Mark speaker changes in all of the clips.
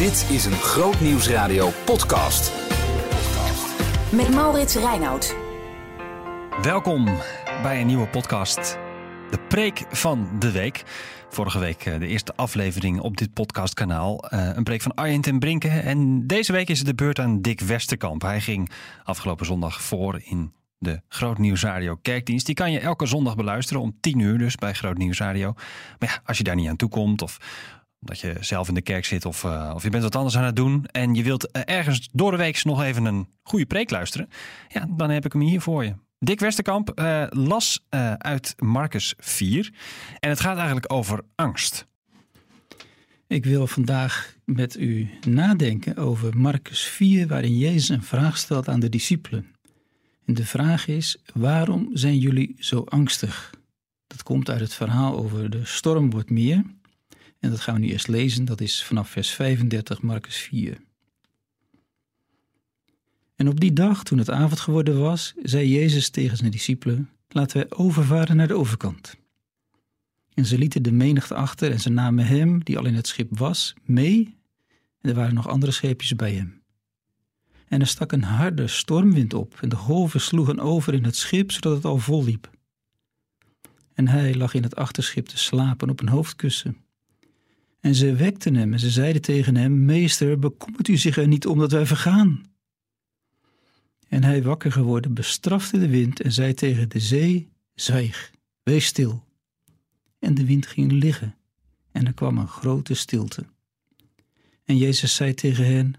Speaker 1: Dit is een Groot Nieuwsradio podcast.
Speaker 2: Met Maurits Reinoud.
Speaker 3: Welkom bij een nieuwe podcast. De preek van de week. Vorige week eh, de eerste aflevering op dit podcastkanaal. Uh, een preek van Arjen ten Brinke. En deze week is het de beurt aan Dick Westerkamp. Hij ging afgelopen zondag voor in de Groot Nieuwsradio Kerkdienst. Die kan je elke zondag beluisteren om 10 uur dus bij Groot Nieuwsradio. Maar ja, als je daar niet aan toe komt of omdat je zelf in de kerk zit of, uh, of je bent wat anders aan het doen en je wilt ergens door de week nog even een goede preek luisteren, ja, dan heb ik hem hier voor je. Dick Westerkamp uh, las uit Marcus 4 en het gaat eigenlijk over angst.
Speaker 4: Ik wil vandaag met u nadenken over Marcus 4, waarin Jezus een vraag stelt aan de discipelen. En de vraag is: waarom zijn jullie zo angstig? Dat komt uit het verhaal over de storm wordt meer. En dat gaan we nu eerst lezen, dat is vanaf vers 35, Marcus 4. En op die dag, toen het avond geworden was, zei Jezus tegen zijn discipelen: Laten wij overvaren naar de overkant. En ze lieten de menigte achter en ze namen hem, die al in het schip was, mee. En er waren nog andere scheepjes bij hem. En er stak een harde stormwind op en de golven sloegen over in het schip, zodat het al vol liep. En hij lag in het achterschip te slapen op een hoofdkussen. En ze wekten hem en ze zeiden tegen hem: Meester, bekommert u zich er niet om dat wij vergaan? En hij, wakker geworden, bestrafte de wind en zei tegen de zee: Zwijg, wees stil. En de wind ging liggen en er kwam een grote stilte. En Jezus zei tegen hen: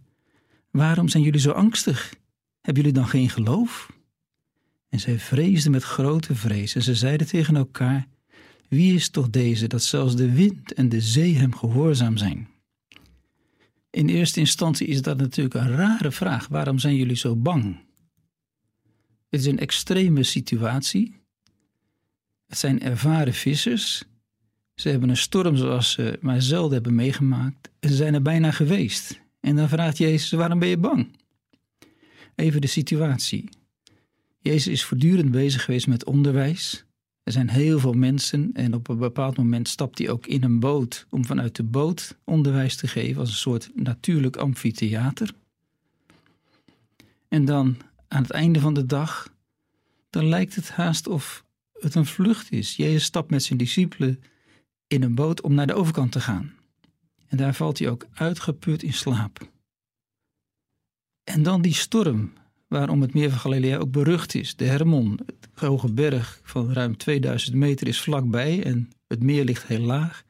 Speaker 4: Waarom zijn jullie zo angstig? Hebben jullie dan geen geloof? En zij vreesden met grote vrees en ze zeiden tegen elkaar: Wie is toch deze dat zelfs de wind en de zee hem gehoorzaam zijn? In eerste instantie is dat natuurlijk een rare vraag. Waarom zijn jullie zo bang? Het is een extreme situatie. Het zijn ervaren vissers. Ze hebben een storm zoals ze maar zelden hebben meegemaakt. Ze zijn er bijna geweest. En dan vraagt Jezus: waarom ben je bang? Even de situatie. Jezus is voortdurend bezig geweest met onderwijs. Er zijn heel veel mensen en op een bepaald moment stapt hij ook in een boot om vanuit de boot onderwijs te geven als een soort natuurlijk amfitheater. En dan aan het einde van de dag, dan lijkt het haast of het een vlucht is. Jezus stapt met zijn discipelen in een boot om naar de overkant te gaan. En daar valt hij ook uitgeput in slaap. En dan die storm, waarom het meer van Galilea ook berucht is. De Hermon, het hoge berg van ruim 2000 meter, is vlakbij en het meer ligt heel laag.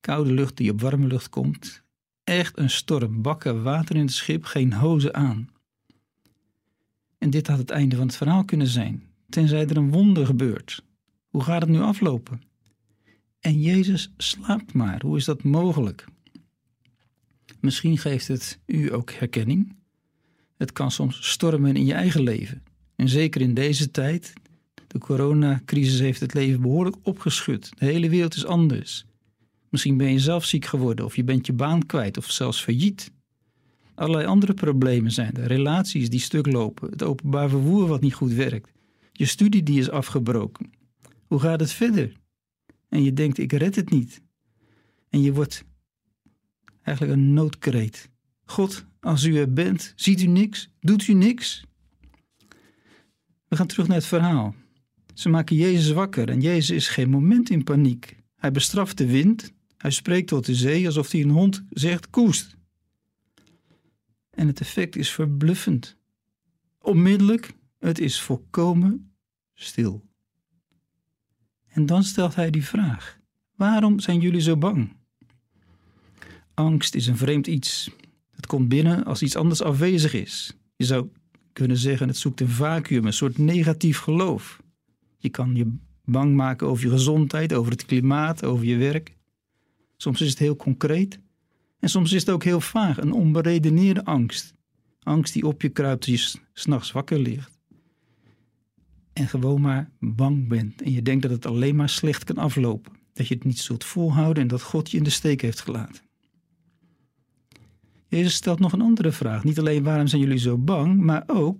Speaker 4: Koude lucht die op warme lucht komt. Echt een storm, bakken water in het schip, geen hozen aan. En dit had het einde van het verhaal kunnen zijn, tenzij er een wonder gebeurt. Hoe gaat het nu aflopen? En Jezus slaapt maar. Hoe is dat mogelijk? Misschien geeft het u ook herkenning. Het kan soms stormen in je eigen leven. En zeker in deze tijd, de coronacrisis heeft het leven behoorlijk opgeschud. De hele wereld is anders. Misschien ben je zelf ziek geworden of je bent je baan kwijt of zelfs failliet. Allerlei andere problemen zijn er. Relaties die stuk lopen, het openbaar vervoer wat niet goed werkt, je studie die is afgebroken. Hoe gaat het verder? En je denkt, ik red het niet. En je wordt eigenlijk een noodkreet. God, als u er bent, ziet u niks? Doet u niks? We gaan terug naar het verhaal. Ze maken Jezus wakker en Jezus is geen moment in paniek. Hij bestraft de wind, hij spreekt tot de zee alsof hij een hond zegt koest. En het effect is verbluffend. Onmiddellijk, het is volkomen stil. En dan stelt hij die vraag: Waarom zijn jullie zo bang? Angst is een vreemd iets. Het komt binnen als iets anders afwezig is. Je zou kunnen zeggen: het zoekt een vacuüm, een soort negatief geloof. Je kan je bang maken over je gezondheid, over het klimaat, over je werk. Soms is het heel concreet en soms is het ook heel vaag, een onberedeneerde angst. Angst die op je kruipt als je s'nachts wakker ligt en gewoon maar bang bent en je denkt dat het alleen maar slecht kan aflopen, dat je het niet zult volhouden en dat God je in de steek heeft gelaten. Jezus stelt nog een andere vraag. Niet alleen waarom zijn jullie zo bang, maar ook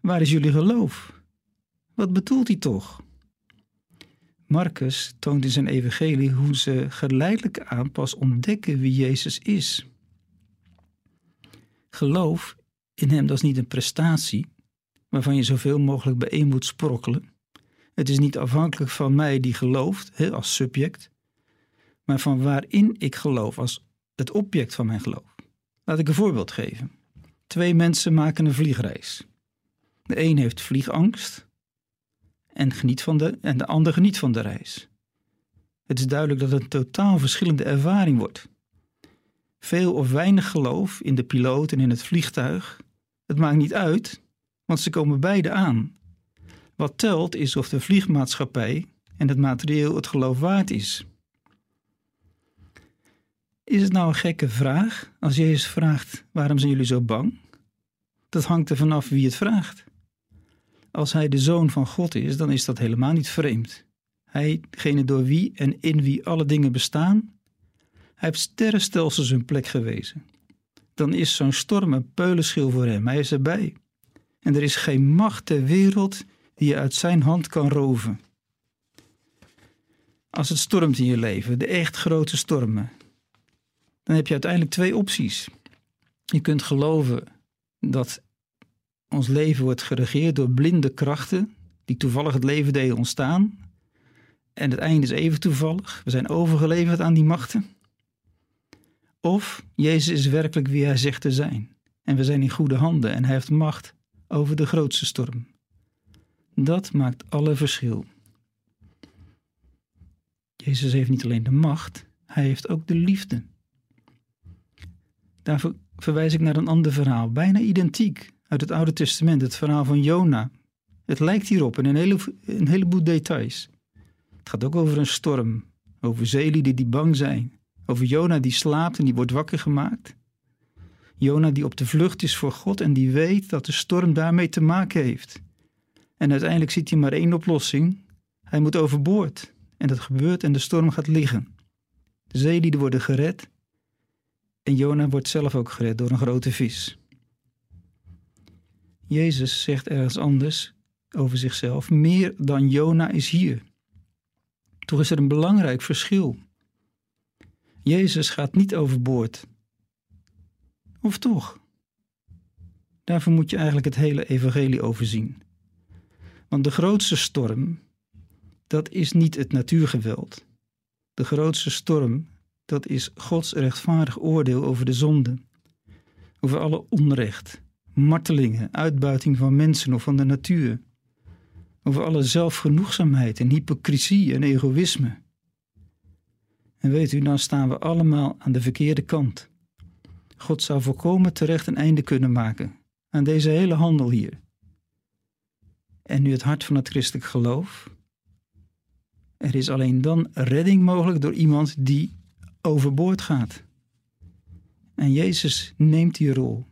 Speaker 4: waar is jullie geloof? Wat bedoelt hij toch? Marcus toont in zijn evangelie hoe ze geleidelijk aan pas ontdekken wie Jezus is. Geloof in Hem, dat is niet een prestatie waarvan je zoveel mogelijk bijeen moet sprokkelen. Het is niet afhankelijk van mij die gelooft, als subject, maar van waarin ik geloof als het object van mijn geloof. Laat ik een voorbeeld geven. Twee mensen maken een vliegreis. De een heeft vliegangst en, geniet van de, en de ander geniet van de reis. Het is duidelijk dat het een totaal verschillende ervaring wordt. Veel of weinig geloof in de piloot en in het vliegtuig, het maakt niet uit, want ze komen beide aan. Wat telt is of de vliegmaatschappij en het materieel het geloof waard is. Is het nou een gekke vraag als Jezus vraagt: waarom zijn jullie zo bang? Dat hangt er vanaf wie het vraagt. Als hij de zoon van God is, dan is dat helemaal niet vreemd. Hij, degene door wie en in wie alle dingen bestaan, hij heeft sterrenstelsels hun plek gewezen. Dan is zo'n storm een peulenschil voor hem. Hij is erbij. En er is geen macht ter wereld die je uit zijn hand kan roven. Als het stormt in je leven, de echt grote stormen, dan heb je uiteindelijk twee opties. Je kunt geloven dat ons leven wordt geregeerd door blinde krachten die toevallig het leven deden ontstaan. En het einde is even toevallig. We zijn overgeleverd aan die machten. Of Jezus is werkelijk wie hij zegt te zijn. En we zijn in goede handen en hij heeft macht over de grootste storm. Dat maakt alle verschil. Jezus heeft niet alleen de macht, hij heeft ook de liefde. Daarvoor verwijs ik naar een ander verhaal, bijna identiek, uit het Oude Testament, het verhaal van Jona. Het lijkt hierop in een, hele, een heleboel details. Het gaat ook over een storm, over zeelieden die bang zijn, over Jona die slaapt en die wordt wakker gemaakt. Jona die op de vlucht is voor God en die weet dat de storm daarmee te maken heeft. En uiteindelijk ziet hij maar één oplossing. Hij moet overboord. En dat gebeurt en de storm gaat liggen. De zeelieden worden gered. En Jona wordt zelf ook gered door een grote vis. Jezus zegt ergens anders over zichzelf: meer dan Jona is hier. Toch is er een belangrijk verschil. Jezus gaat niet overboord. Of toch? Daarvoor moet je eigenlijk het hele evangelie overzien. Want de grootste storm, dat is niet het natuurgeweld. De grootste storm, dat is Gods rechtvaardig oordeel over de zonde. Over alle onrecht, martelingen, uitbuiting van mensen of van de natuur. Over alle zelfgenoegzaamheid en hypocrisie en egoïsme. En weet u, dan staan we allemaal aan de verkeerde kant. God zou volkomen terecht een einde kunnen maken aan deze hele handel hier. En nu het hart van het christelijk geloof. Er is alleen dan redding mogelijk door iemand die overboord gaat. En Jezus neemt die rol,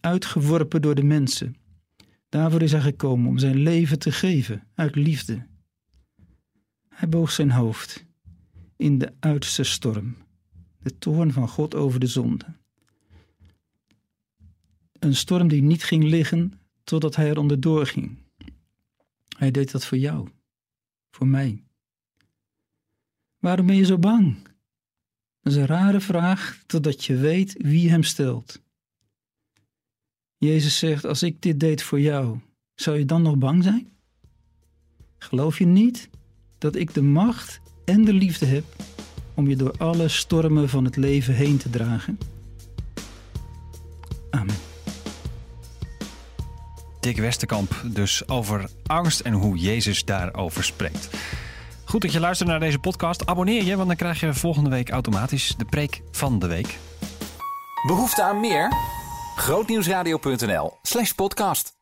Speaker 4: uitgeworpen door de mensen. Daarvoor is hij gekomen om zijn leven te geven uit liefde. Hij boog zijn hoofd in de uiterste storm, de toorn van God over de zonde. Een storm die niet ging liggen totdat hij er onderdoor ging. Hij deed dat voor jou, voor mij. Waarom ben je zo bang? Dat is een rare vraag totdat je weet wie hem stelt. Jezus zegt: Als ik dit deed voor jou, zou je dan nog bang zijn? Geloof je niet dat ik de macht en de liefde heb om je door alle stormen van het leven heen te dragen? Amen.
Speaker 3: Dick Westerkamp dus over angst en hoe Jezus daarover spreekt. Goed dat je luistert naar deze podcast. Abonneer je, want dan krijg je volgende week automatisch de preek van de week.
Speaker 1: Behoefte aan meer? Grootnieuwsradio.nl slash podcast.